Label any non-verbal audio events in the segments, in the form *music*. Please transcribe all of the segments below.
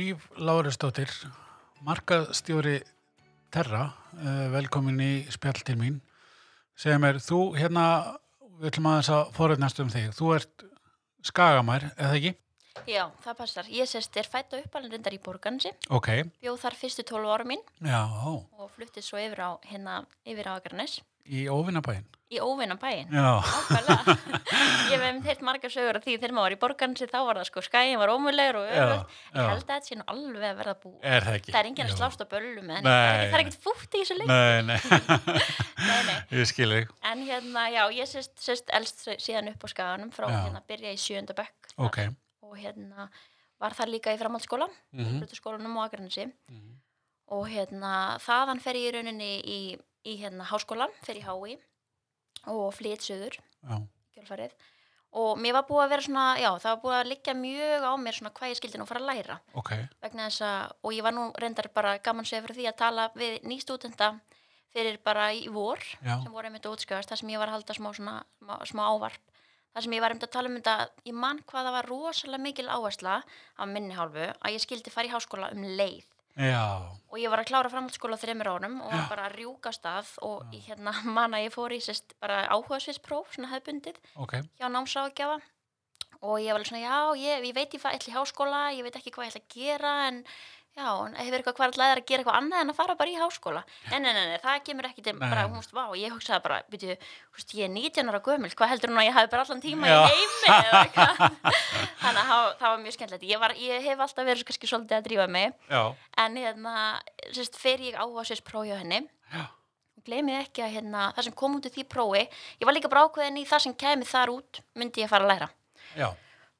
Líf Láristóttir, markaðstjóri Terra, uh, velkomin í spjall til mín, sem er þú hérna, við ætlum aðeins að forðnast um þig, þú ert skagamær, eða ekki? Já, það passar. Ég sérst er fætt og uppalinn reyndar í Borgansi, Ok, bjóð þar fyrstu 12 ára mín já, og fluttið svo yfir á, hérna, yfir á Akarnes í óvinnabæinn. í óvinna bæinn. Já, Ákvæmlega. *laughs* ég hef einmitt heilt margar sögur af því þegar maður var í Borgansi þá var það sko skæin var ómulegur og öðvöld. Ég held að þetta sé nú alveg að verða búið. er það ekki? Það er enginn að Jú. slást á böllum. Nei. Það er það er ekkert fútt í þessu leik. Nei, nei, *laughs* Nei, nei. ég skil þig. En hérna, já, ég sérst, sérst elst síðan upp á skaganum frá Já. hérna byrja í sjönda bekk. Ok, Og hérna var þar líka í framhaldsskóla, mm Mhm. -hmm. á Akranesi. Mhm. og hérna þaðan fer ég í rauninni í, hérna háskólan, í HÍ og flytt söður já, kjálfarið og mér var búið að vera svona, já það var búið að liggja mjög á mér svona hvað ég skildi nú fara að læra. Ok, vegna þess að, og ég var nú reyndar bara gaman sér fyrir því að tala við nýstúdenda fyrir bara í vor já, sem voru einmitt að útskjöfast, þar sem ég var að halda smá, svona, smá, ávarp. Þar sem ég var einmitt að tala um þetta, ég mann hvað það var rosalega mikil áhersla á minni hálfu að ég skildi fara í háskóla um leið já, og ég var að klára framhaldsskóla á þreymur árum og Já. bara að rjúka af og ég hérna *laughs* man að ég fór í sérst bara áhugasviðspróf, svona hefbundið ok, hjá námsáðgjafa. Og ég var alveg svona, já, ég, ég veit ég fæ ætli í háskóla, ég veit ekki hvað ég ætla að gera en já, en hefur eitthvað hvað ætlaði að gera eitthvað annað en að fara bara í háskóla. Nei, nei, nei það kemur ekki til bara, hún veist, vá, ég hugsaði bara, byrju, húst, ég er 19 ára gömul, hvað heldur hún að ég hafi bara allan tíma Já. í heimi eða eitthvað? *laughs* Þannig að það- það var mjög skemmtilegt. Ég, var, ég hef alltaf verið kannski svolítið að drífa mig. Já, en hérna, sérst, fer ég áhuga sérst prófi á henni. Já, gleymið ekki að hérna, það sem kom út úr því prófi ég var líka bara ákveðin í það sem kemi þar út myndi ég fara að læra. Já,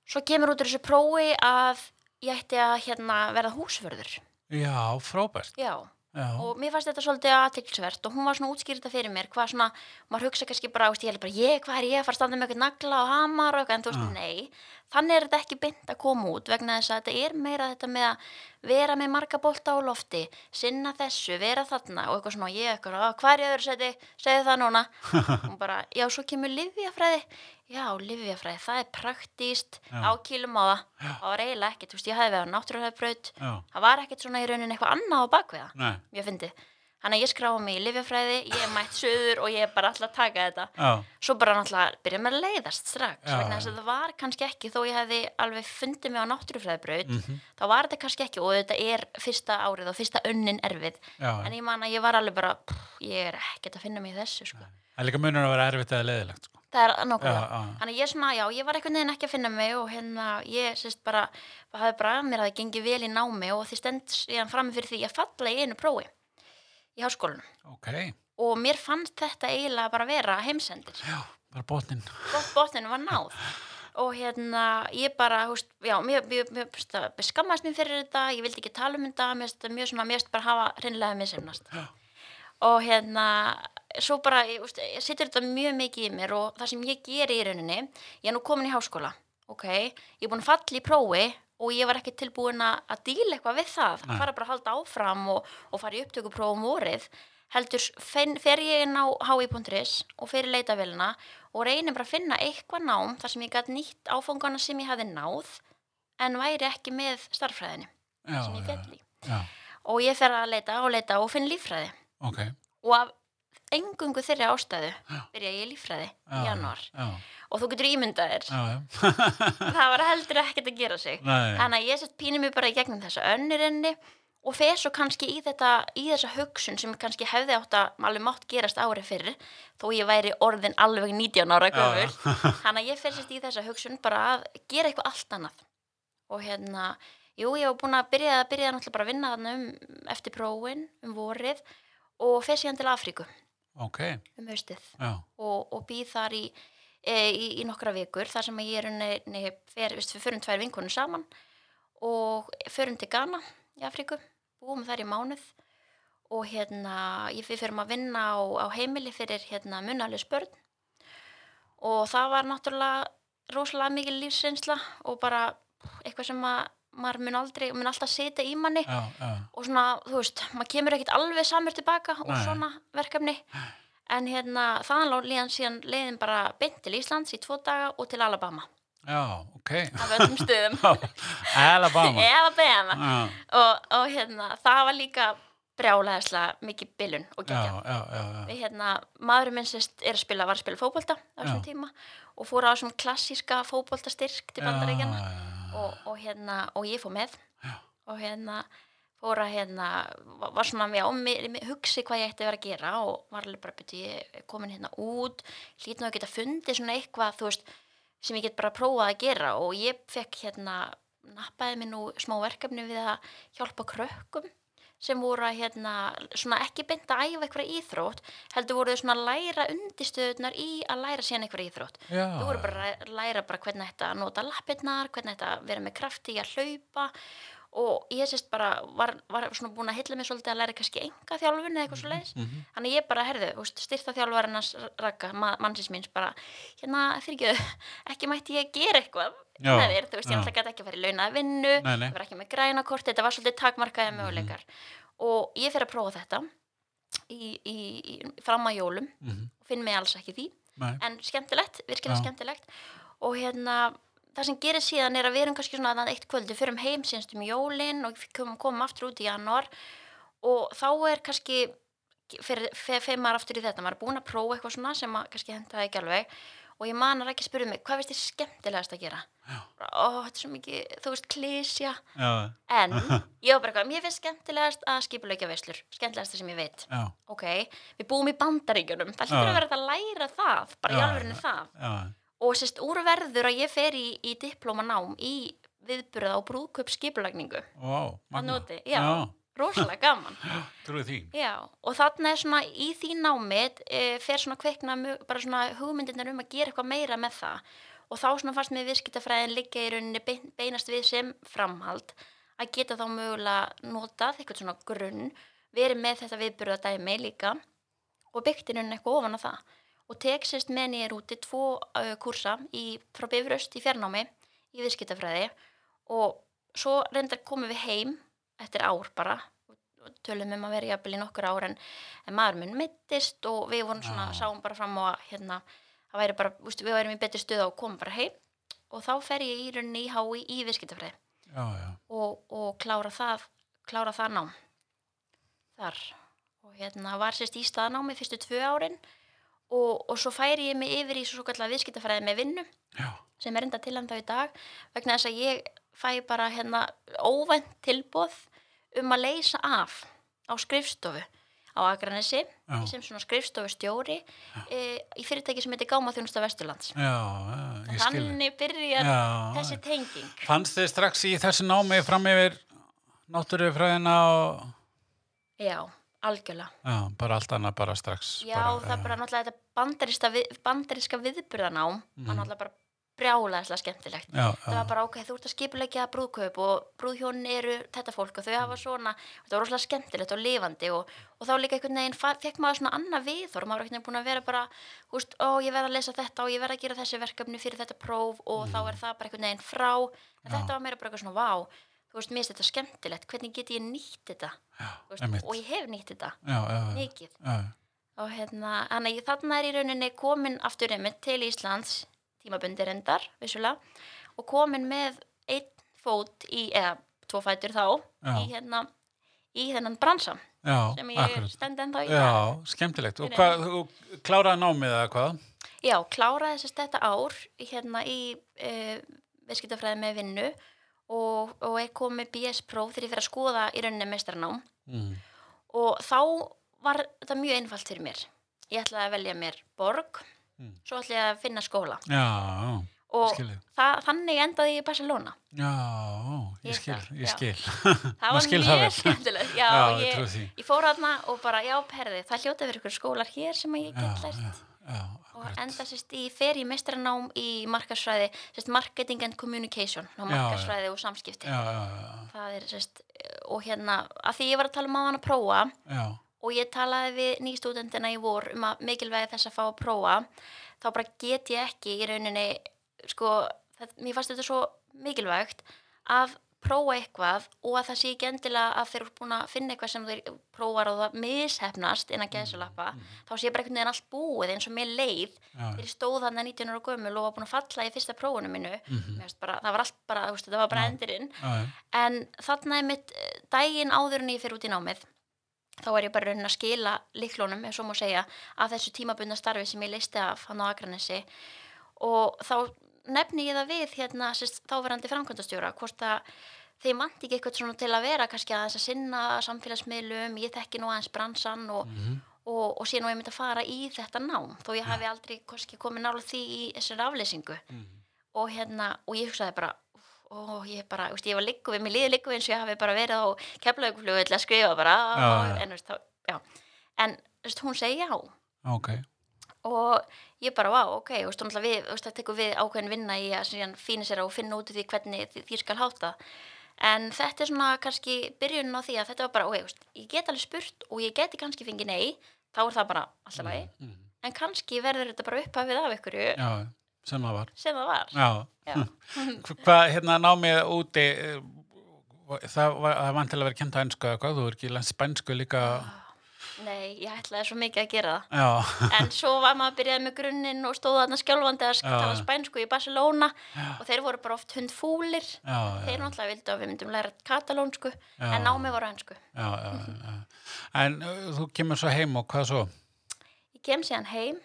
svo kemur út úr þessu prófi að ég ætti að hérna, verða húsvörður. Já, frábært, já, já, og mér fannst þetta svolítið aðtilsvert og hún var svona útskýrita fyrir mér hvað svona, maður hugsa kannski bara, veist, ég held bara ég, hvað er ég að fara að standa með eitthvað nagla og hamar og eitthvað, en þú veist, nei. Þannig er þetta ekki beint að koma út vegna þess að þetta er meira þetta með að vera með marga bolta á lofti sinna þessu, vera þarna og eitthvað svona, og ég eitthvað, "Ah, hvað er ég öðru seti segðu það núna, *laughs* og bara já, svo kemur livjafræði já, livjafræði, það er praktíst Já. á kílum á það, það var eiginlega ekkert, ég hefði verið á náttúruhefbraut já, það var ekkert svona í rauninni eitthvað annað á bakviða nei, mjög fyndið. Þannig að ég skráði mig í livjafræði, ég er mætt söður og ég er bara alltaf að taka þetta. já, Svo bara náttúrulega byrja með að leiðast strax, já. að það var kannski ekki, þó ég hefði alveg fundið mig á náttúrufræðibraut, mhm, þá var þetta kannski ekki og þetta er fyrsta árið og fyrsta önnin erfið. já, En ég man að ég var alveg bara, pff, ég er ekkert að finna mig í þessu, sko. það er líka munur að vera erfitt eða leiðilegt, sko, Það er já, Þannig að ég svona, já, ég var einhvern veginn ekki að í háskólanum. ok, og mér fannst þetta eiginlega bara vera heimsendir. Já, bara botnin, gott botninu var náð. Og hérna ég bara, húst, já, mér, mér, mér, skammaðist mér fyrir þetta ég vildi ekki tala um þetta, mér finnst þetta mjög svona mér finnst bara hafa hreinlega misefnast Já. og hérna svo bara, ég, húst, ég situr þetta mjög mikið í mér og það sem ég geri í rauninni ég er nú komin í háskóla, ok? Ég er búin að falla í prófi og ég var ekki tilbúin að díla eitthvað við það. Nei. fara bara að halda áfram og, og fara í upptökuprófum vorið. Heldur fer ég inn á hi.is og fer í leitavélina og reynir bara að finna eitthvað nám þar sem ég gæti nýtt áfangana sem ég hafi náð en væri ekki með starffræðinni já, sem ég já, fjall í. já, og ég fer að leita og leita og finn líffræði. Ok, og af engungu þeirri ástæðu Já. byrja ég já, í januar já, og þú getur ímyndað þér. Já, já, *laughs* það var heldur ekkert að gera sig. Nei, þannig að ég sett pínum mig bara í gegnum þessa önnirinni og fer svo kannski í þetta í þessa hugsun sem kannski hefði átt að alveg mátt gerast ári fyrir þó ég væri orðin alveg 19 ára já. *laughs* þannig að ég fer sérst í þessa hugsun bara að gera eitthvað allt annað. Og hérna, jú ég var búin að byrja að byrja náttúrulega bara að vinna þarna um eftir prófin, um vorið og fer síðan til Afríku ok, um haustið og, og býð þar í, í, í nokkra vikur þar sem ég er unni, fer, veist, við förum tvær vinkonur saman og förum til Ghana í Afríku, búum þar í mánuð og hérna ég förum að vinna á, á heimili fyrir hérna munalus börn og það var náttúrulega rosalega mikil lífsreynsla og bara eitthvað sem að maður mun aldrei, mun alltaf setja í manni já, já, og svona, þú veist, maður kemur ekkit alveg samur tilbaka úr Nei. svona verkefni en hérna, þaðan lá líðan síðan leiðin bara beint til Íslands í tvo daga og til Alabama Já, ok. af öllum stöðum *laughs* Alabama. *laughs* eða Bama Já, og, og hérna, það var líka brjálæðislega mikið bilun og já. við hérna, maðurinn minn sérst er að spila, var að spila fótbolta á þessum tíma og fór á þessum klassíska fótboltastyrk til bandaríkjana og, og hérna, og ég fór með Já. og hérna fór að hérna, var, svona já, mér, mér, hugsi hvað ég ætti að vera að gera og var alveg bara byrju, ég komin hérna út hlýt nú að geta fundið svona eitthvað þú veist, sem ég get bara prófað að gera og ég fekk hérna nappaði mér nú smá verkefni við að hjálpa krökkum sem voru að hérna, svona ekki beint að æfa eitthvað íþrótt, heldur voru þau svona að læra undistöðunar í að læra síðan eitthvað íþrótt. Já, Þau voru bara að læra bara hvernig þetta að nota lappirnar, hvernig þetta að vera með krafti að hlaupa og ég sést bara, var, var svona búin að hylla mig svolítið að læra kannski enga þjálfun eða eitthvað svo leiðis. Mhm. Þannig ég bara, herðu, styrta þjálfarinn rakka, ma mannsins míns bara, hérna, fyrir ekki, *laughs* ekki mætti ég gera eitthvað Já, með þér, þú veist, ég alltaf gæti ekki að fara í launaða vinnu, Nei, nei. ég var ekki með grænakort, þetta var svolítið takmarkaði möguleikar og ég fer að prófa þetta í, í, í, fram að jólum Mhm. og finn mig alls ekki því Nei. en skemmtilegt, virkilega skemmtilegt og hérna það sem gerir síðan er að við erum kannski svona þarna eitt kvöldi fyrir heim síðanst um jólin og komum, komum aftur út í januar og þá er kannski fyrir, fyrir maður aftur í þetta maður er búin að prófa eitthvað svona sem að kannski hentaði ekki alveg og ég man að ekki spurði mig hvað veist þið skemmtilegast að gera? Ó, þetta er svo mikið, þú veist, klísja Já, en *laughs* ég var bara eitthvað, mér finnst skemmtilegast að skipuleikja veislur, skemmtilegast það sem ég veit. Já, ok, við búum í bandaríkjunum það hlýtur Já. að vera að læra það bara í já. það. Já, og sérst úr verður að ég fer í, í diplómanám í viðburða og brúðköp skipulagningu Vá, að magna. noti, já, rosalega gaman. *laughs* Já, og þarna er svona í því námið e, fer svona kveikna bara svona hugmyndirnar um að gera eitthvað meira með það. Og þá svona fannst mér viðskiptafræðin liggja í rauninni bein- beinast við sem framhald að geta þá mögulega notað eitthvað svona grunn verið með þetta viðburðadæmi líka og byggt í rauninni eitthvað ofan á það og tek sérst með nýjar úti tvo uh, kursa í, frá Bifröst í fjarnámi í viðskiptafræði. Og svo reyndar komum við heim eftir ár bara tölum um að vera jafnvel í nokkur ár en, en maður minn mittist og við vorum svona, Já. sáum bara fram á að hérna, það væri bara, úst, við værum í betri stöð og komum bara heim. Og þá fer ég í rauninni í hái í viðskiptafræði. Og, og klára það klára það nám þar. Og hérna var sérst í staðnámi fyrstu tvö árin og, og svo færi ég mig yfir í svo kallar viðskiptafræði með vinnu já, sem er enda til enda í dag vegna þess að ég fæ bara hérna óvænt tilbúð um að leysa af á skrifstofu á Akranesi Já. sem svona skrifstofu stjóri e, í fyrirtæki sem heitir Gáma þjónusta Vesturlands. Já, já, þannig byrjar þessi tenging. Fannst þið strax í þessu námi fram yfir náttúrufræðina og já, algjörlega já, bara allt annað bara strax. Já, það er bara náttúrulega þetta við, bandaríska viðburðanám Mhm. var náttúrulega bara brjálæðislega skemmtilegt. Já, Það já, var bara ok, þú ert að skipulegja brúðkaup og brúðhjónin eru þetta fólk og þau hafa svona, þetta var rosalega skemmtilegt og lifandi og, og þá líka einhvern veginn fekk maður svona annað viðhor, maður einhvern veginn búin að vera bara, hú veist, ó ég verð að lesa þetta og ég verð að gera þessi verkefni fyrir þetta próf og þá er það bara einhvern veginn frá, en Já. þetta var meira bara eitthvað svona vá, þú veist, mér finnst þetta skemmtilegt, hvernig get ég nýtt þetta, já, og ég hef nýtt þetta, mikið. Og hérna, þannig að þarna er í rauninni komin aftur einmitt til Íslands tímabundi reyndar, vissulega og komin með einn fót í, eða tvo fætur þá í hérna í þennan bransa já, sem ég akkurat. stend ennþá í. Já, skemmtilegt. Og hvað, þú kláraði námið eða hvað? Já, kláraði þess þetta ár hérna í e, viðskiptafræði með vinnu og, og er komið BS-próf þegar ég fyrir að skoða í rauninni meistaranám Mm. og þá var þetta mjög einfalt fyrir mér. Ég ætlaði að velja mér borg, Mm. svo ætlaði ég að finna skóla Já, og skil ég. það, þannig endaði ég í Barcelona. Já, ég Ég skil, ég já. skil. Það *laughs* var mjög skemmtilegt. Já, Já, ég ég, ég fór hérna og bara, já, perði, það hljóta verið ykkur skólar hér sem ég Já, get lært. Og enda sérst í fer í mestranám í markarsfræði, sérst marketing and communication, já. markarsfræði og samskipti. Já, já, já, Það er sérst, og hérna, að því ég var að tala um á hann að prófa, já, og ég talaði við nýstúdendina í vor um að mikilvægi þess að fá að prófa þá bara get ég ekki í rauninni sko, það, mér fannst þetta svo mikilvægt að prófa eitthvað og að það sé ekki endilega að þeir eru búin að finna eitthvað sem þeir prófar og það mishefnast innan gæðsalappa, þá sé bara einhvern veginn allt búið eins og mér leið þegar ég stóð þarna 19 ára gömul og var búin að falla í fyrsta prófunum Mhm. Mér fannst bara, það var allt bara, þú veist, það var bara Já. endurinn já. en þarna er mitt eh, daginn áður en ég fyrir út í námið þá er ég bara raunin að skila líklónum, ef svo má segja, af þessu tímabundna starfi sem ég leisti af hann á Akranesi og þá nefni ég það við hérna sérst, þáverandi framkvæmdastjóra hvort að þeir manti ekki eitthvað svona til að vera kannski að þess að sinna samfélagsmiðlum, ég þekki nú aðeins bransan og, Mhm. og, og sé nú einmitt að fara í þetta nám þó ég hafi aldrei kannski komið nála því í þessari afleysingu. Mhm. og hérna, og ég hugsaði bara og ég bara, veist, ég var liggu við, mér liði liggu eins og ég hafi bara verið á keflauguflugu að skrifa bara, Já, en já. En veist, hún segi já. Ok, og ég bara, vá, ok, veist, náttúrulega við, það tekur við ákveðin vinna í að fína sér og finna út úr því hvernig því, því skal háta en þetta er svona kannski byrjunin á því að þetta var bara, ok, veist, ég get alveg spurt og ég geti kannski fengið nei þá er það bara alltaf lagi, Mhm. en kannski verður þetta bara upphafið af ykkur já, sem það var. sem það var. Já, Já. *laughs* hvað hérna námið úti eh, það var, það var til að vera kent á ennsku eða hvað, þú er ekki lent spænsku líka Nei, ég ætlaði svo mikið að gera það. Já, en svo var maður að byrjaði með grunninn og stóða þarna skjálfandi að tala spænsku í Barcelona Já. og þeir voru bara oft hundfúlir. Þeir náttúrulega vildu að við myndum læra katalónsku en námið voru já. En uh, þú kemur svo heim og hvað svo? ég kem síðan heim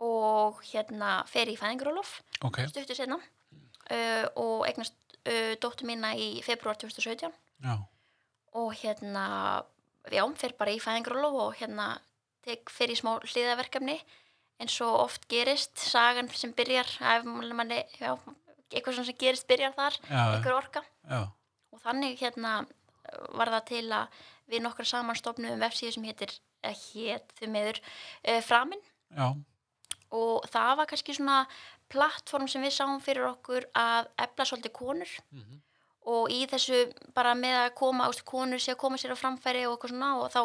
og hérna fer í fæðingarólof Ok, stuttu setna uh, og eignast uh, dóttur mína í februar 2017 já, og hérna já, fer bara í fæðingarólof og hérna tek fyrir smá hliðaverkefni eins og oft gerist sagan sem byrjar ef manni, já, eitthvað sem gerist byrjar þar já, einhver orka. Já, og þannig hérna var það til að við nokkra saman stofnum vefsíðu sem heitir eh, hét þau meður uh, framin. Já, og það var kannski svona plattform sem við sáum fyrir okkur að efla svolítið konur. Mhm. Og í þessu bara með að koma ástu konur sé að koma sér á framfæri og eitthvað svona og þá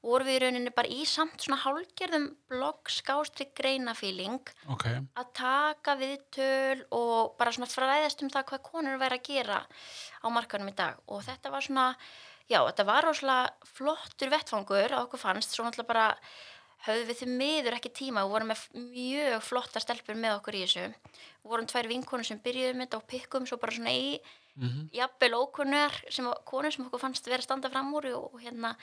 vorum við í rauninni bara í samt svona hálgerðum blogg skástrík greinafíling ok, að taka viðtöl og bara svona fræðast um það hvað konur væri að gera á markanum í dag. Og þetta var svona, já, þetta var rosalega flottur vettfangur að okkur fannst, svo náttúrulega bara höfðum við því miður ekki tíma, við vorum með mjög flotta stelpur með okkur í þessu. Við vorum tvær vinkonur sem byrjuðum þetta og pikkum svo bara svona í mhm, jafnvel ókunnar sem konur sem okkur fannst vera að standa fram úr og hérna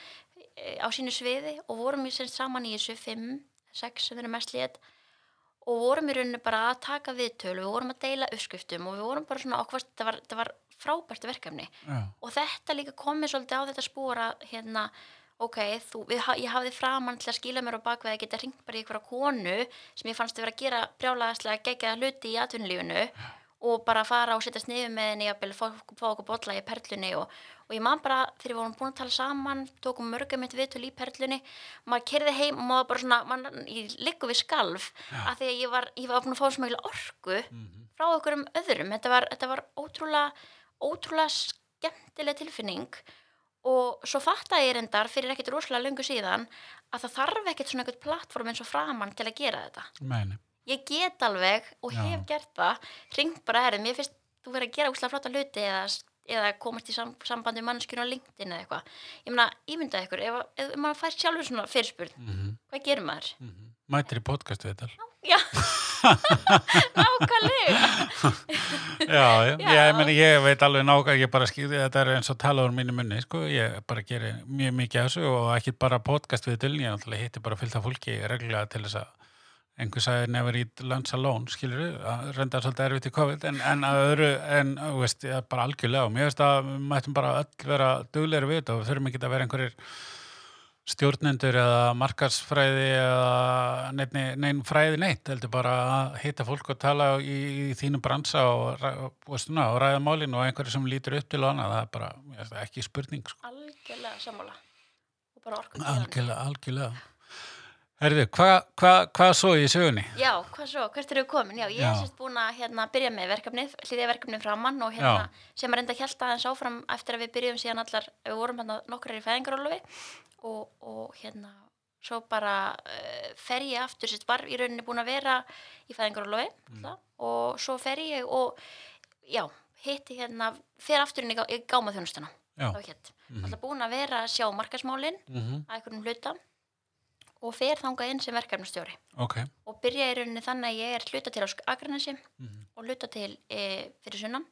e, á sínu sviði og vorum við semst saman í þessu fimm, sex sem við erum mest lét og vorum í rauninni bara að taka viðtölu, við vorum að deila uppskriftum og við vorum bara svona okkur, þetta var, var frábært verkefni. Já, og þetta líka komið svolítið á þetta spór að hérna, ok, þú, við, ég hafði framann til að skila mér á bakveð að geta ringt bara í einhverja konu sem ég fannst að vera að gera brjálaðislega gegjaða hluti í atvinnulífinu og bara fara og setjast niður með henni jafnvel, fá, okkur bolla í perlunni og, og ég man bara þegar við vorum búin að tala saman tókum mörgum eitt viðtöl í perlunni maður kerði heim og maður bara svona man, ég liggu við skalf af því að ég var, ég var búin að fá svo mikil orku mhm, frá okkur um öðrum. Þetta var, þetta var ótrúlega ótrúlega skemmtileg tilfinning og svo fattaði ég reyndar fyrir ekkert rosalega löngu síðan að það þarf ekkert svona eitthvað plattform eins og framann til að gera þetta. Meini, ég get alveg og Já. hef gert það ringt bara herri, mér finnst þú verið að gera úslega flotta hluti eða, eða komast í sam, sambandi mannskjörn á LinkedIn eða eitthvað ég meina, ímyndaði ykkur, ef, ef maður fær sjálfur svona fyrirspurn, mhm, hvað gerir maður? mhm. Mætir í podcast við þetta Já, *laughs* nákvæmlega *laughs* Já, já, Já. ég meni, ég veit alveg nákvæm, ég bara skýði, þetta er eins og tala úr mínu munni, sko, ég bara gerir mjög mikið af þessu og ekki bara podcast við dölni, ég hitti bara fylgta fólki reglulega til þess að einhver sagði never eat lunch alone, skilur við, reyndar svolítið erfitt í COVID, en, en að öðru, en, veist, bara algjörlega. Og mér veist að við mættum bara öll vera duglegri við þetta og þurfum ekki að vera einhverjir stjórnendur eða markarsfræði eða neinn, neinn fræði neitt heldur bara að hitta fólk og tala í, í þínu bransa og, og, og, og, ræða málin og einhverju sem lítur upp til og annað, það er bara ég veist, ekki spurning sko. algjörlega orku algjörlega, algjörlega Herðu, hvað hva, hva svo í sögunni? Já, hvað svo, hvert eru komin? Já, ég Já. er sérst búin að hérna, byrja með verkefnið, hlýðið verkefnið framann og hérna, sem er enda hjælt aðeins áfram eftir að við byrjum síðan allar, við vorum hérna nokkrar í fæðingarólofi og, og hérna, svo bara uh, fer ég aftur, sérst, var í rauninni búin að vera í fæðingarólofi Mm. og svo fer ég og já, hitti hérna, fer aftur inn í, gá- í gámaþjónustuna Já. þá hétt, alltaf búin að vera að sjá markasmálin Mhm. að einhverjum hluta og fer þangað inn sem verkefnastjóri Ok. og byrja í rauninni þannig að ég er hluta til á Akranesi Mhm. og hluta til e, fyrir sunnan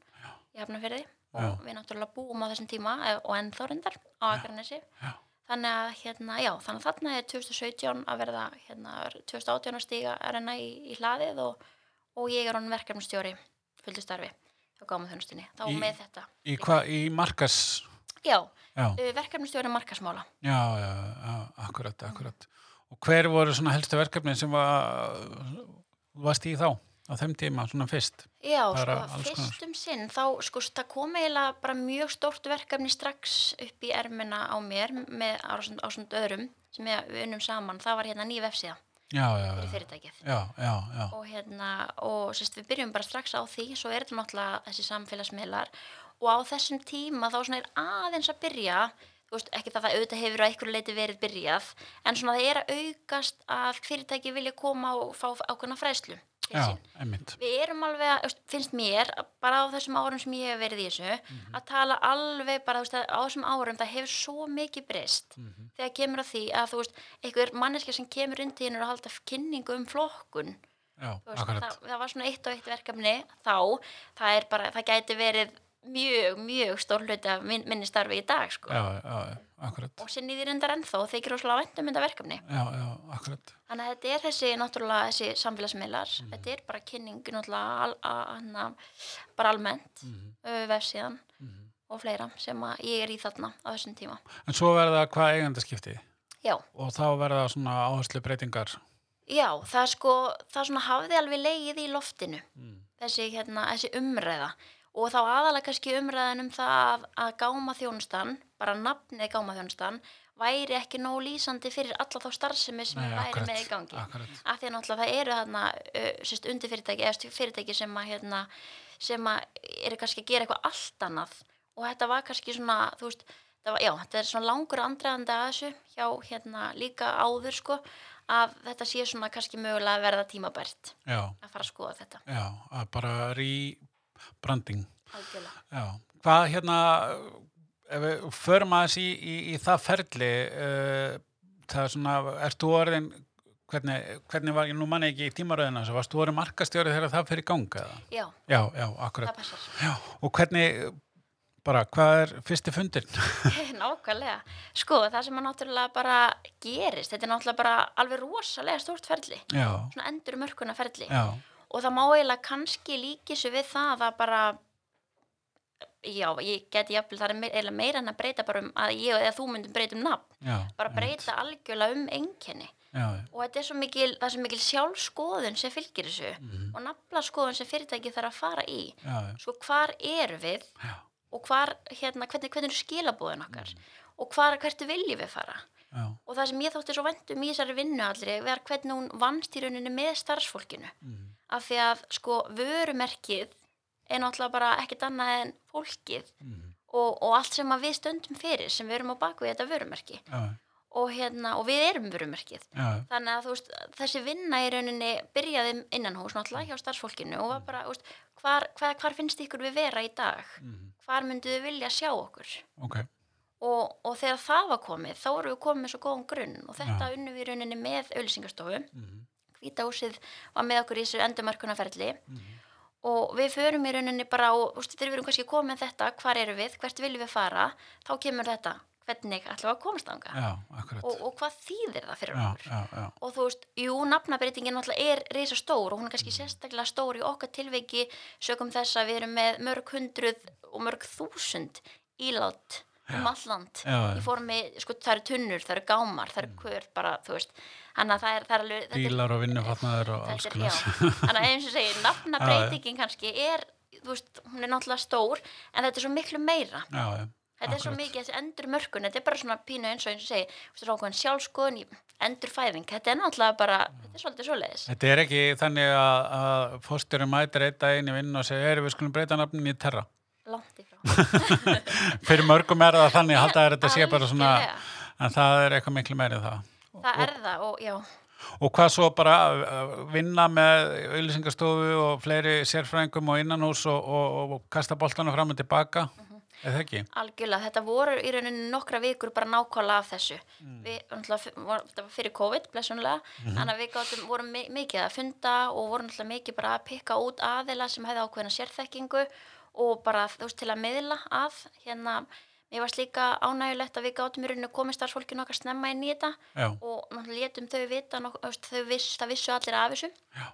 í Hafnarfyrði og Já. við náttúrulega búum á þessum tíma e, og ennþá reyndar á Akranesi Já. þannig að hérna, já, þannig að þarna er 2017 að verða hérna, 2018 að stíga að renna í, í hlaðið og, og ég er honum verkefnastjóri fullu starfi á gáma þjónustinni þá Í- með þetta Í hvað, í markas, já, já, verkefnastjóri markasmála já, já, já, akkurat, akkurat. Og hver voru svona helstu verkefni sem var, varst í þá, á þeim tíma, svona fyrst? Já, Bara sko, alls konar. fyrst um sinn þá, sko, það kom eiginlega bara mjög stórt verkefni strax upp í ermina á mér með ásund, öðrum sem við unnum saman, það var hérna ný vefsíða Já, já, fyrir fyrirtækið. Já, já, já, og hérna, og sérst, við byrjum bara strax á því, svo er þetta náttúrulega þessi samfélagsmiðlar. Og á þessum tíma þá svona er aðeins að byrja þú veist, ekki það að auðvitað hefur á einhverju leiti verið byrjað, en svona það er að aukast að fyrirtæki vilja koma og fá ákveðna fræðslu til já, við erum alveg, að, finnst mér bara á þessum árum sem ég hef verið í þessu Mhm. að tala alveg bara veist, á þessum árum það hefur svo mikið breyst Mhm. þegar kemur að því að þú veist einhver manneska sem kemur inn til hennar að halda kynningu um flokkun. Já, veist, það, það var svona eitt og eitt verkefni þá, það er bara, það gæti verið mjög, mjög stór hluti af minn, minni starfi í dag sko. Já, já, akkurat. og sinni því reyndar ennþá og þykir óslega vænt um þetta verkefni Já, já, akkurat. Þannig að þetta er þessi, náttúrulega, þessi samfélagsmiðlar, Mhm. þetta er bara kynning, náttúrulega, al, a, hana, bara almennt, mm. vefsíðan og fleira sem ég er í þarna á þessum tíma. En svo verða hvað eigendaskipti Já, og þá verða svona áherslu breytingar. já, það sko, það svona hafði alveg leið í loftinu, Mm. þessi, hérna, þessi umræða og þá aðalega kannski umræðan um það að, gáma þjónustan, bara nafnið gáma þjónustan, væri ekki nóg lýsandi fyrir alla þá starfsemi sem Nei, væri akkurat, með í gangi. akkurat. af því að náttúrulega það eru þarna uh, undir fyrirtæki eða fyrirtæki sem að hérna, sem að eru kannski að gera eitthvað allt annað og þetta var kannski svona þú veist, var, já, þetta er svona langur andræðandi að þessu hjá hérna líka áður sko að þetta sé svona kannski mögulega að verða tímabært Já, að fara að skoða þetta já, að bara rebranding. Já, hvað hérna, förum aðeins í, í, í það ferli, uh, það er svona, þú orðin, hvernig, hvernig var, nú manni ekki í tímaröðina, svo varst þú orðin markastjóri þegar það í ganga? Já, Já, já, akkurat. Já, og hvernig, bara, hvað er fyrsti fundir? *laughs* Nákvæmlega. Sko, það sem að náttúrulega bara gerist, þetta er náttúrulega bara alveg rosalega stórt ferli, já, svona endur mörkuna ferli. já, og það má eiginlega kannski líki svo við það að bara já, ég geti jafnvel það er me- eiginlega meira en að breyta bara um að ég eða þú myndum breyta um nafn. Já. bara breyta algjörlega um einkenni. Já, og þetta er svo mikil, það er svo mikil sjálfskoðun sem fylgir þessu Mhm. og naflaskoðun sem fyrirtæki þarf að fara í. Já, svo hvar eru við já, og hvar, hérna, hvernig, hvernig eru skilabóðin okkar Mhm. og hvar, hvert viljum við fara? Já, og það sem ég þótti svo vendum í þessari vinnu allri var hvernig hún vannst í rauninni með starfsfólkinu. Mm, af því að sko vörumerkið er náttúrulega bara ekkert annað en fólkið mm, og, og allt sem við stöndum fyrir sem við erum á baku þetta vörumerki. Já, og, hérna, og við erum vörumerkið. Já, þannig að veist, þessi vinna í rauninni byrjaði innan hús náttúrulega hjá starfsfólkinu og var bara, veist, hvar, hvar, hvar finnst ykkur við vera í dag? Mm, hvar myndu við vilja sjá okkur? Ok, og, og þegar það var komið þá erum við komið með svo góðan grunn og þetta Já. unnum við í rauninni með auðlýsingastofu mm, hvítahúsið var með okkur í þessu endurmarkunarferli mm, og við förum í rauninni bara og þegar við erum kannski komið með þetta, hvar eru við, hvert viljum við fara þá kemur þetta, hvernig ætlum við að komast ánga og, og hvað þýðir það fyrir já, okkur? já, já, og þú veist, jú, nafnabreitingin er reysa stór og hún er kannski Mm. sérstaklega stór í okkar tilveiki sögum þess að við erum með mörg hundruð og mörg þúsund ílát um alland í formi, sko, það eru tunnur, það eru gámar það eru kör, bara, þú veist. Þannig að það er, það er alveg bílar og vinnufatnaður og alls konar. þannig að eins og segir nafnabreitingin kannski er þú veist, hún er náttúrulega stór en þetta er svo miklu meira. Já, já, þetta er svo akkurat. mikið þessi endur mörkun þetta er bara svona pínu eins og eins og segir sjálfskoðun, endur fæðing þetta er náttúrulega bara, þetta er svolítið svoleiðis. Þetta er ekki þannig að, að fórstjóri mætir eitt daginn í vinn og segja, er við skulum breyta nafnin í terra. *laughs* Fyrir mörgum er það þannig, halda að þetta sé bara svona, en það er eitthvað miklu meiri en það. það er það og já, Og hvað svo bara að að vinna með auðlýsingastofu og fleiri sérfræðingum og innanhús og, og, og kasta boltana fram og tilbaka, eða ekki? Algjörlega, þetta voru í rauninni nokkra vikur bara nákvæmlega af þessu. Við, náttúrulega, voru- þetta var fyrir COVID, blessunlega, þannig að við gátum, vorum mi- mikið að funda og vorum mikið bara að pikka út aðila sem hefði ákveðna sérþekkingu og bara, þú veist, til að miðla að, hérna, mér varst líka ánægulegt að við gátum í rauninni komið starfsfólkinu okkar snemma inn í þetta Já, og náttúrulega létum þau vita, þau viss, vissu allir af þessu. já,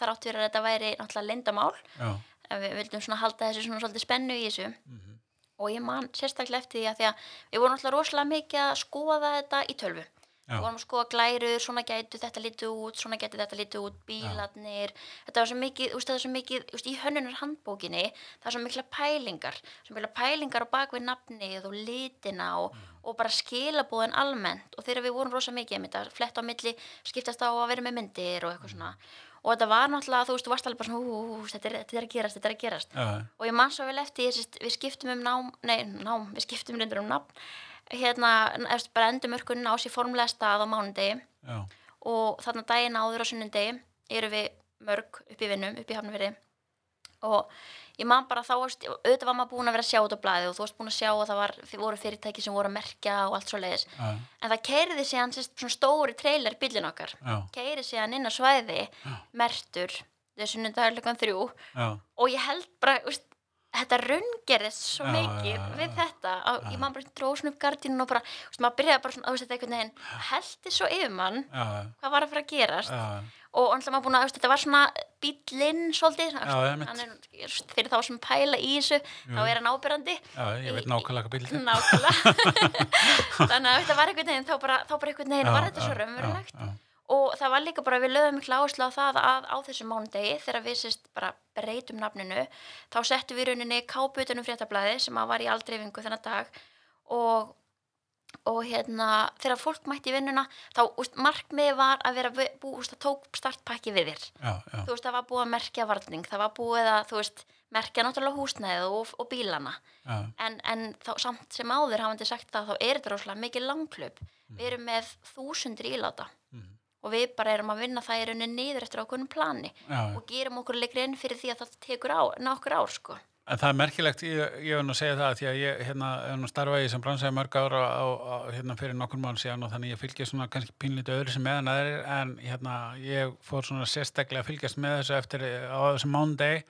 Það áttu verið að þetta væri náttúrulega leyndamál já, en við vildum svona halda þessu svona svolítið spennu í þessu Mhm. og ég man sérstaklega eftir því að því að við vorum alltaf rosalega mikið að skoða þetta í tölvu. Við vorum að skoða glærur, svona gætu þetta lítið út svona gætu þetta lítið út, bílarnir. Þetta var svo mikið, úst, það er svo mikið úst, í hönnunar handbókinni, það er svo mikla pælingar svo mikla pælingar á bakvið nafnið og litina og, og bara skilabúðin almennt. Og þegar við vorum rosa mikið einmitt að fletta á milli, skiptast á að vera með myndir og eitthvað svona. Og þetta var náttúrulega, þú veist, þú varst alveg bara svona, ú, þetta, er, þetta er að gerast, þetta er að gerast. Já, og ég man svo vel eftir við skiptum um nám, nei, nám við skiptum um nafn hérna, eftir bara endumörkunni á sér formulega stað á mánudegi já, og þarna daginn áður á sunnundegi eru við mörg upp í vinnum, upp í hafnafyrði og ég man bara þá auðvitað var maður búin að vera að sjá þetta blæði og þú varst búin að sjá að það var, voru fyrirtæki sem voru að merkja og allt svo leiðis já, en það keiriði síðan svona stóri trailer bílinn okkar. Já, keiri síðan inn á svæði Já. mertur þessu nundagleikan þrjú. Já, og ég held bara úst, þetta raungerðist svo Já, mikið já, já, við þetta og ég man bara dróðsum upp gardínun og bara, úst, maður byrjaði bara svona að þetta einhvern veginn. Heldi svo yfir mann já, hvað var að fara að gerast. Já, og alltaf maður búin að, úst, þetta var svona bílinn svolítið, er, úst, fyrir þá sem pæla í þessu þá er hann ábyrrandi ég veit nákvæmlega hvað bíl nákvæmlega. *laughs* Þannig að þetta var einhvern veginn þá bara, þá bara einhvern veginn var þetta svo raunverulegt og það var líka bara við lögum mikla áherslu á það að á þessu mánudegi þegar við sérst bara breytum nafninu þá settum við rauninni káputunum fréttablaði sem var í aldreifingu þennan dag. Og, og hérna þegar fólk mætti í vinnuna þá úst, markmiði var að vera bú, úst, að tók startpakki við þér. Já, já, þú veist það var búið að merkja varning það var búið að þú veist merkja náttúrulega húsnæðið og, og bílana. Já, en, en þá, samt sem áður hafandi sagt það þá er þetta og við bara erum að vinna það í rauninni niður eftir ákveðnum plani já. og gerum okkur leikri inn fyrir því að það tekur á, nokkur ár sko. En það er merkilegt, ég, ég hef nú segja það því að ég hérna, starfað í sem bransaði mörg ára á, á, hérna, fyrir nokkur mánu síðan og þannig ég fylgjast svona kannski pínlítið öðru sem meðan aðrir en hérna, ég fór svona sérstaklega að fylgjast með þessu eftir á þessum mánudegi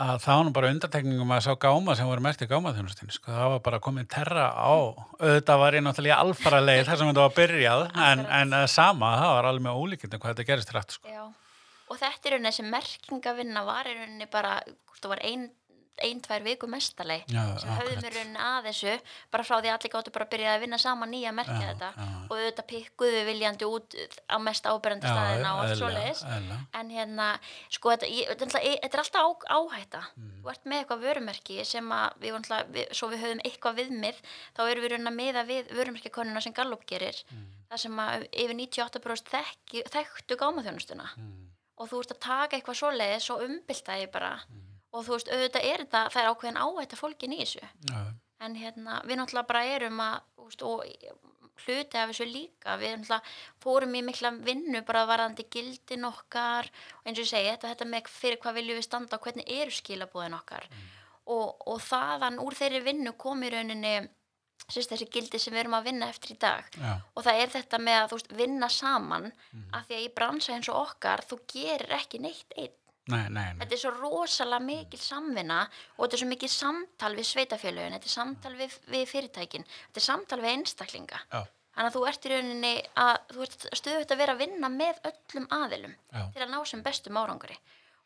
að það var nú bara undartekningum að sá gáma sem voru merkt í gámaþjónustinu sko, það var bara komið terra á. Auðvitað var ég náttúrulega í alfara leið þar sem þetta var byrjað en, en sama, það var alveg með ólíkindum hvað þetta gerist rætt sko. Og þetta er rauninni þessi merkingavinna var rauninni bara hvort það var ein, ein, tvær viku mestalei sem höfðum í rauninni að þessu bara frá því að allir gáttu bara að byrja að vinna saman nýja að merkja Já, þetta já. og auðvitað pikkuðu við viljandi út á mest ábyrjandi staðina og allt svoleiðis en hérna, sko, þetta, ég, þetta, náttúrulega- þetta er alltaf á, áhætta Mm. þú ert með eitthvað vörumerki sem að við, við, svo við höfum eitthvað viðmið þá erum við raunin að miða við vörumerkikonuna sem Gallup gerir Mm. þar sem að yfir 98% þekki, þekktu gámaþjónustuna Mm. og þú ert að taka eitthvað svoleiðis og umbylta því bara Mm. Og þú veist, auðvitað er þetta, það er ákveðin áhætta fólkin í þessu. Já, en hérna, við náttúrulega bara erum að og hluti af þessu líka við náttúrulega fórum í mikla vinnu bara varðandi gildin okkar. Og eins og ég segi, þetta, þetta með fyrir hvað viljum við standa og hvernig eru skilabúðin okkar. Og, og þaðan úr þeirri vinnu kom í rauninni sérst, þessi gildi sem við erum að vinna eftir í dag. Já, og það er þetta með að veist, vinna saman af því að í bransa eins og okkar þú gerir ekki neitt einn nei, nei, nei. þetta er svo rosalega mikil samvinna og þetta er svo mikil samtal við sveitafélögin, þetta er samtal við, við fyrirtækin, þetta er samtal við einstaklinga. Já, Þannig að þú ert í rauninni að þú ert stöðut að vera að vinna með öllum aðilum já, til að ná sem bestum árangri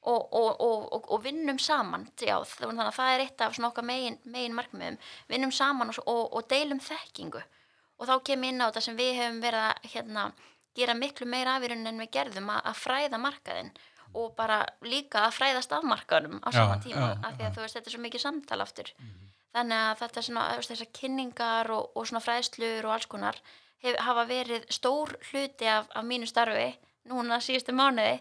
og, og, og, og, vinnum saman, já, þannig að það er eitt af svona okkar megin, megin markmiðum, vinnum saman og, deilum þekkingu. Og þá kem ég inn á þetta sem við hefum verið að hérna, gera miklu meira af í rauninni en við gerðum að, að fræða markaðinn og bara líka að fræðast af markaðunum á Já, sama tíma, já, af því að þú veist, þetta er svo mikið samtal aftur. Mhm. þannig að þetta er svona, þessar kynningar og, og svona fræðslur og alls konar hef, hafa verið stór hluti af, af mínu starfi núna síðustu mánuði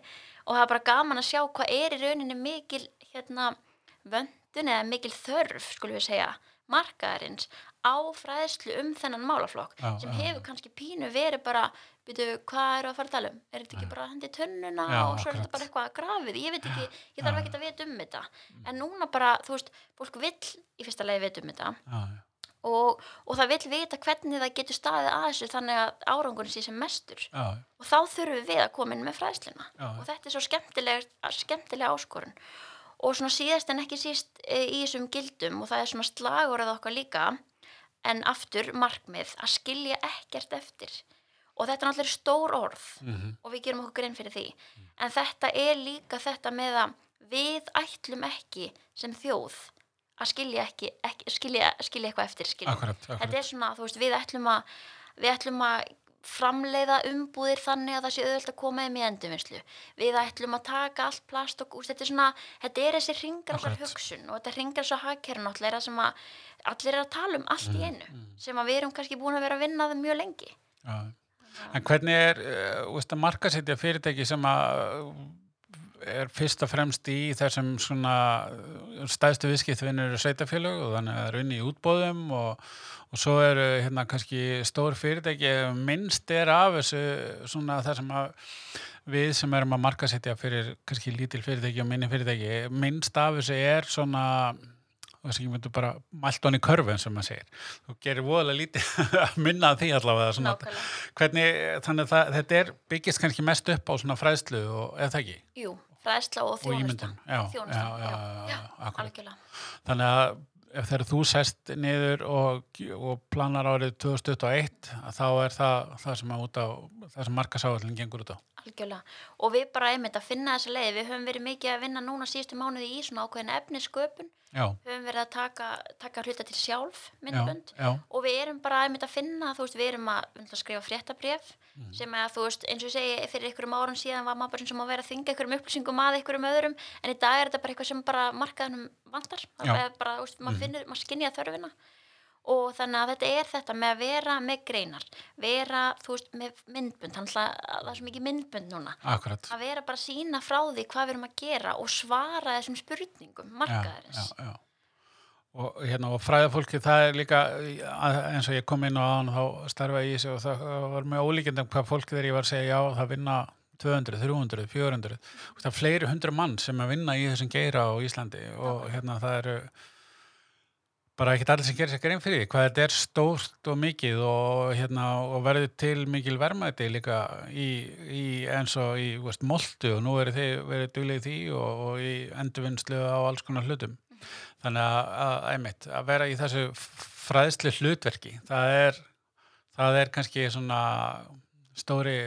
og það er bara gaman að sjá hvað er í rauninni mikil hérna vöndun eða mikil þörf skulum við segja, markaðarins á fræðslu um þennan málaflokk Já, sem já, hefur kannski pínu verið bara byrju, hvað eru að fara að tala um? Er þetta ekki bara hendi tunnuna Já, og svo er þetta bara eitthvað grafið? Ég veit ekki, ég þarf ekki að vita um þetta. En núna bara, þú veist, fólk vill í fyrsta lagi vita um þetta og, og það vill vita hvernig það getur staðið að þessu þannig að árangurinn sé sem mestur. Og þá þurfum við að koma inn með fræðsluna. Og þetta er svo skemmtileg, skemmtileg áskorun. Og svona síðast en ekki síst e, í þessum gildum og það er svona slagurðað okkar líka en aftur markmið að skilja ekkert eftir. Og þetta er náttúrulega stór orð mhm, og við gerum okkur grein fyrir því. En þetta er líka þetta með að við ætlum ekki sem þjóð að skilja, ekki, ekki, skilja, skilja eitthvað eftir. Skilja. akkurat, Þetta akkurat. er svona, þú veist, við ætlum að við ætlum að framleiða umbúðir þannig að það sé auðvöld að koma þeim í endurvinnslu. Við ætlum að taka allt plast og úst, þetta er svona, þetta er þessi Akkurat. hugsun og þetta ringrasar hagkerun er allir er að tala um allt í einu sem að við erum kannski búin að vera að vinna það mjög lengi. Já. En hvernig er, uh, veist, að markasetja fyrirtæki sem uh, er fyrst og fremst í þessum uh, stæðstu viðskiptvinnur eru sveitafélög og þannig að það er unni í útbóðum og, og svo eru hérna kannski stór fyrirtæki, minnst er af þessu svona það sem við sem erum að markasetja fyrir kannski lítil fyrirtæki og minni fyrirtæki, minnst af þessu er svona og að ég myndi bara mælt honni körfin sem maður segir. Þú gerir voðalega lítið að minna því allavega svona. Hvernig, þannig að það, þetta er byggist kannski mest upp á svona fræðslu og eða ekki? Jú, fræðsla og Og þjónusta. ímyndun, já, Þjónusta, já, já, já, akkurat. algjörlega. Þannig að ef þegar þú sest niður og, og planar árið 2021, að þá er það það sem, sem markasáallin gengur út á. Algjörlega. Og við bara einmitt að finna þessa leið. Við höfum verið mikið að vinna núna síðustu mánuði í svona ákveðin efnisköpun. Já, Höfum verið að taka, taka hluta til sjálf, já, myndbönd. já, Og við erum bara einmitt að finna, þú veist, við erum að, að skrifa fréttabref Mhm. sem að, þú veist, eins og ég segi, fyrir einhverjum árum síðan var maður bara sem að vera að þinga einhverjum upplýsingum að einhverjum öðrum, en í dag er þetta bara eitthvað sem bara markaðunum vantar. Já. Mhm. Það er bara, þú veist, maður finnur, maður skinja þörfina og þannig að þetta er þetta með að vera með greinar, vera, þú veist, með myndbönd, þannig að það er svo mikið myndbönd núna akkurat. að vera bara sína frá því hvað við erum að gera og svara þessum spurningum markaðarins. Já, já, já. Og, hérna, og fræðafólki, það er líka eins og ég kom inn á án þá starfaði ég í þessu og það var með ólíkjandum hvað fólk þegar ég var að segja já, það vinna 200, 300, 400 það er fleiri hundru mann sem að vinna í þessum geira á Íslandi og hérna það eru bara ekkert allir sem gerir sér grein fyrir því hvað þetta er stórt og mikið og, hérna, og verður til mikil vermaði líka í, í eins og í veist, moltu og nú eru þið verið duglið í því og, og í endurvinnslu á alls konar hlutum. Þannig að, að, einmitt, að vera í þessu fræðslu hlutverki það er, það er kannski svona stóri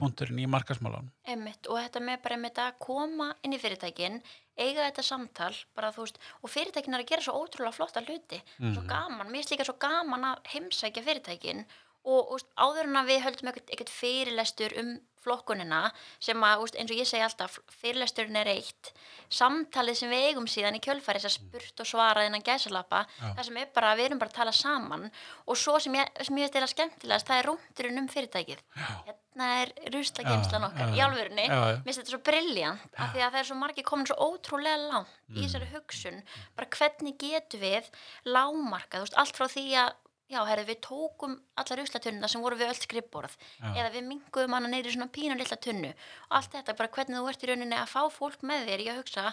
punkturinn í markasmálan Einmitt, og þetta með bara einmitt að koma inn í fyrirtækin, eiga þetta samtal bara veist, og fyrirtækin er að gera svo ótrúlega flotta hluti, svo gaman mér er líka svo gaman að heimsækja fyrirtækin og, veist, áður en að við höldum ekkert fyrirlestur um flokkunina sem að, veist, eins og ég segi alltaf fyrirlesturinn er eitt. Samtalið sem við eigum síðan í kjölfæri þess að spurt og svarað innan gæsalappa það sem er bara, við erum bara að tala saman. Og svo sem ég, sem ég veist er að skemmtilegast það er rúndurinn um fyrirtækið. Hérna er ruslageimslan Já, okkar já, í alvörunni, já, já. finnst þetta svo brilljant af því að það er svo margir komin svo ótrúlega langt Mm. í þessari hugsun. Bara hvernig getum við lámarkað, allt frá því að já, herðu, við tókum allar ruslatunna sem voru við öll skrifborð. Já. eða við minguðum hana neyri svona pínu lilla tunnu. Og allt þetta, bara hvernig þú ert í rauninni að fá fólk með þér í að hugsa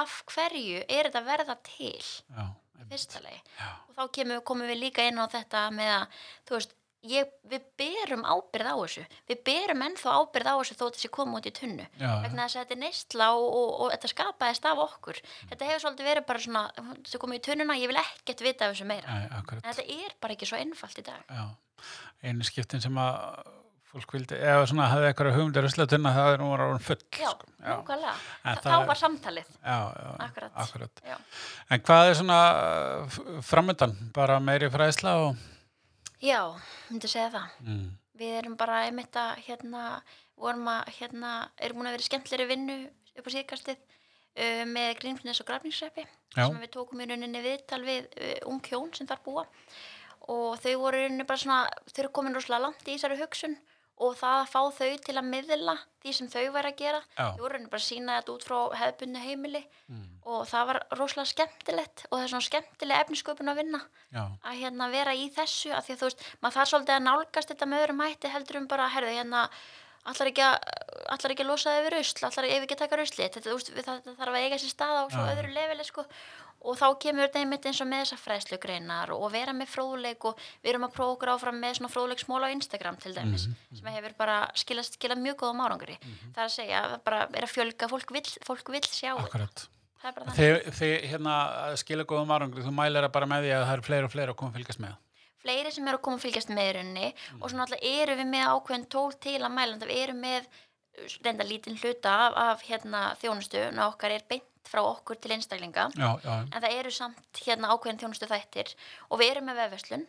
af hverju er þetta verða til? Já, fyrsta Já. og þá kemur, komum við líka inn á þetta með að, þú veist, ég, við berum ábyrð á þessu. Við berum ennþá ábyrð á þessu þó þessi koma út í tunnu. Já, vegna þess að þetta er neistla og, og, og þetta skapaðist af okkur. Þetta hefur svolítið verið bara svona þú komið í tunnuna, ég vil ekkert vita af þessu meira. Akkurat. En þetta er bara ekki svo einfalt í dag. Já, einu skiptin sem að fólk vildi, eða svona hafði eitthvað hugmyndir ruslatunna það er nú var orðin full já, sko. já, þá er- var samtalið. Já, já, Akkurat. akkurat. En hvað er svona framöndan? Bara meiri fræðsla og já, myndi segja það. Mm. við erum bara einmitt að hérna, vorum að hérna, erum búin að vera skemmtleri vinnu upp á síðkastið uh, með Grímsnes og Grafningsreppi sem við tókum í rauninni viðtal við uh, ung hjón sem þar búa. Og þau voru rauninni bara svona þau eru komin rosalega langt í þessari hugsun og það að fá þau til að miðla því sem þau væri að gera. Þau voru bara að sína þetta út frá hefðbundu heimili Mm. og það var rosalega skemmtilegt og það er svona skemmtilega efnisköpun að vinna Já, að hérna vera í þessu að því að þú veist, maður þarf svolítið að nálgast þetta með öðrum hætti heldur um bara, herðu, hérna allar ekki að, allar ekki að losa þig við rusl? Allar ekki að taka rusli þetta, veist, við- það, það þarf að eiga sér stað á svo Já. öðru leveli sko. Og þá kemur þetta einmitt eins og með þessar fræðslugreinar og vera með fróðleik og við erum að prófa okkur áfram með svona fróðleiksmóla á Instagram til dæmis sem hefur bara skilast, skilað mjög góðum árangri. Það er að segja, það bara er að fjölga fólk vill, fólk vill sjá akkurat. það er bara þannig. þið hérna skilja góðum árangri, þú mælir það bara með því að það eru fleiri og fleiri að koma að fylgjast með. Fleiri sem eru að koma að fylgjast með í rauninni og svona alltaf eru við með ákveðin tól til að mæla, við erum með uh, reynda lítinn hluta af, af hérna, þjónustu, en okkar er beint frá okkur til einstaklinga, Já, já, en það eru samt hérna ákveðin þjónustu þættir og við erum með vefverslun,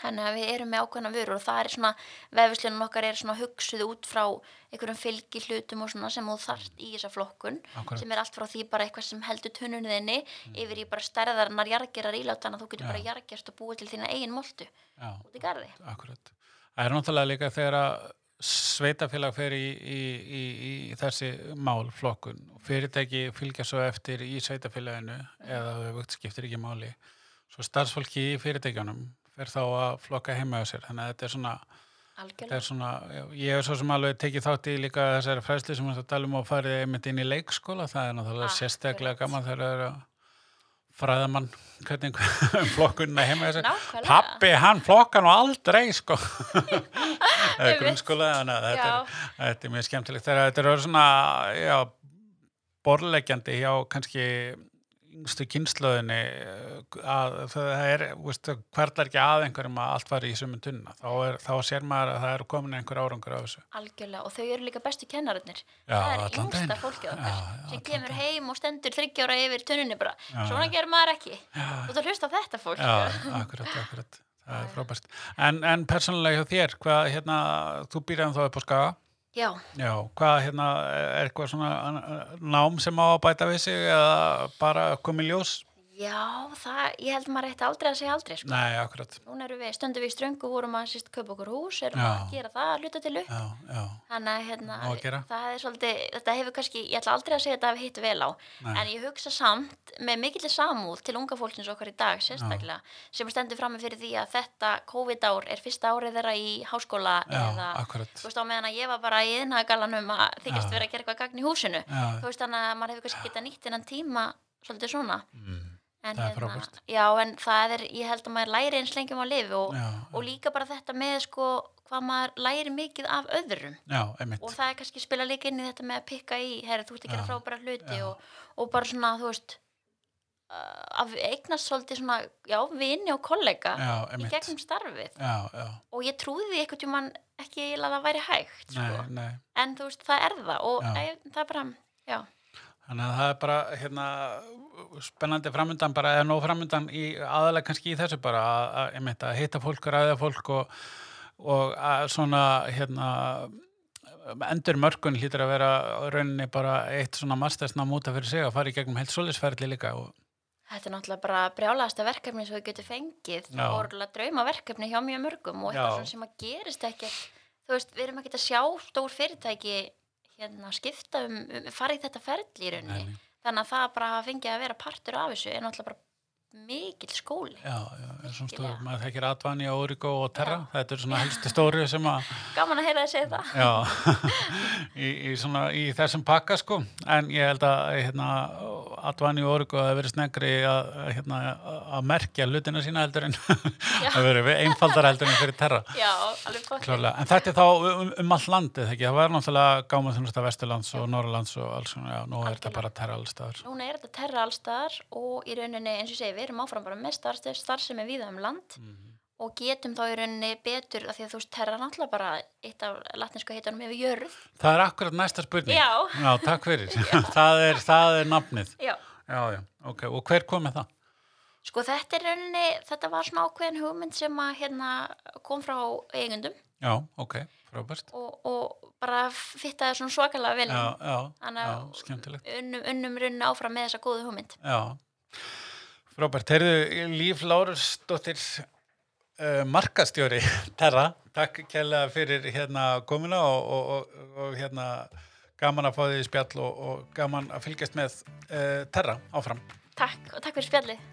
þannig að við erum með ákveðina vörur og það er svona, vefverslunum okkar er svona hugsuð út frá einhverjum fylgi hlutum og svona sem þú þarft í þessa flokkun akkurat. sem er allt frá því bara eitthvað sem heldur tunnunniðinni yfir í bara stærðarinnar jargerar ílátana, þú getur Já. bara jargerst og búið til þína eigin moltu Já, út í garði. akkurat. Það er náttúrulega líka þegar að sveitafélag fer í, í, í, í þessi mál, flokkun og fyrirtæki fylgja svo eftir í sveitafélaginu eða þau skiptir ekki máli. Svo starfsfólki í fyrirtækjanum fer þá að flokka heima á sér. Þannig að þetta er svona, þetta er svona já, ég hef svo sem alveg tekið þátt í líka þessari fræsli sem við talum og farið einmitt inn í leikskóla. Það er náttúrulega Akkurat. sérstaklega gaman þegar það er að fræðamann hvernig *laughs* flokkunna heima sér. Pappi, hann flokka nú aldrei, sko. *laughs* Er Einmitt. grunnskóla, þetta er, þetta er mjög skemmtilegt. Þetta er svona, já, borleggjandi hjá kannski yngstu kynnslöðinni að það er, veist, hverlar ekki að einhverjum að allt var í sumun tunna. Þá, er, þá sér maður að það er komin einhver árangur af þessu. Algjörlega og þau eru líka bestu kennarinnir. Það er yngsta fólkið okkar já, sem kemur heim og stendur þryggjára yfir tunnunni bara. Já, Svona já. gerir maður ekki. Já, Þú hlusta á þetta fólk. Já, akkurat, akkurat. Það er frábært. En, en persónulega hjá þér, hvað, hérna, þú býrðan þá upp á Skaga? Já, Já, hvað, hérna, er eitthvað svona uh, nám sem á að bæta við sig eða bara komið ljós? Já, það, ég held maður eitt aldrei að segja aldrei, sko. Nei, akkurat. Núna erum við, stöndum við í ströngu, vorum að sýst kaupa okkur hús, erum Já. að gera það, að hluta til upp. Já, já, Þannig að hérna, að það er svolítið, þetta hefur kannski, ég ætla aldrei að segja þetta hafi hitt vel á, Nei. en ég hugsa samt með mikillir samúð til unga fólksins okkar í dag, sérstaklega, sem stendur frammi fyrir því að þetta COVID-ár er fyrsta árið þeirra í háskóla eða, þú veist, á meðan að ég var bara í innagalanum að þykist vera að gera eitthvað Já, En, Það er frábært. já, en það er, ég held að maður læri eins lengi um að lifi og, já, og líka bara þetta með sko hvað maður læri mikið af öðrum já, einmitt. og það er kannski spila líka inn í þetta með að pikka í herri, þú ert að gera Já, frábæra hluti já. og, og bara svona, þú veist uh, að eignast svolítið svona já, vini og kollega Já, í gegnum starfið Já, já, og ég trúði einhvern tímann ekki að það væri hægt nei, sko. nei. en þú veist, það er það og Já. e, það er bara, já, Þannig að það er bara, hérna, spennandi framöndan bara, eða nóg framöndan í aðalega kannski í þessu bara að, að, að hitta fólk, ræða fólk og, og að svona, hérna, endur mörkun hlýtur að vera rauninni bara eitt svona mastersnám út af fyrir sig að fara í gegnum heilt solisferðli líka og þetta er náttúrulega bara brjálaðasta verkefni sem við getum fengið. Já. og orðlega drauma verkefni hjá mjög mörgum og eitthvað sem að gerist ekki þú veist, við erum ekki að sjá stór fyrirtæki hérna skipta um, um fara í þetta nei. þannig að það bara fengið að vera partur af þessu er náttúrulega bara mikill skóli. Já, já, svona stór, Virkilega. maður þekkir Advani, Origo og Terra, Já. þetta er svona helstu stóri sem að, gaman að heyra þið segja það. Já, í, í svona, í þessum pakka sko, en ég held að, hérna, Advani og Origo að verið snegri að, að, hérna, að merkja hlutina sína heldur en að verið einfaldar heldur en fyrir Terra. En þetta er þá um, um all landið? Það var náttúrulega gáma þjónusta Vesturlands og Norrlands og alls nú er þetta bara Terra allstaðar. núna er þetta terra allstaðar og í rauninni eins og segi, við erum áfram bara með starf, starfsemi við um land Mhm. og getum þá í rauninni betur af því að þú veist, terra er náttúrulega bara eitt af latinsku heitunum yfir jörð Það er akkurat næsta spurning. Já. Já, takk fyrir. *laughs* það, er, það er nafnið. já, Já, já, ok. Og hver kom með það? Sko þetta er rauninni, þetta var svona ákveðin hugmynd sem að hérna kom frá eigundum Já, ok, frábært. og, og bara fittaði svona svakalega vel Já, já, Þannig já, að- unnum, unnum rauninni áfram með þessa góðu hugmynd. Já, frábært. Heyrðu, Líf Lárusdóttir, uh, markastjóri Terra, takk kærlega fyrir hérna komuna og, og, og, og hérna gaman að fá því spjall og, gaman að fylgjast með uh, Terra áfram. Takk og takk fyrir spjallið.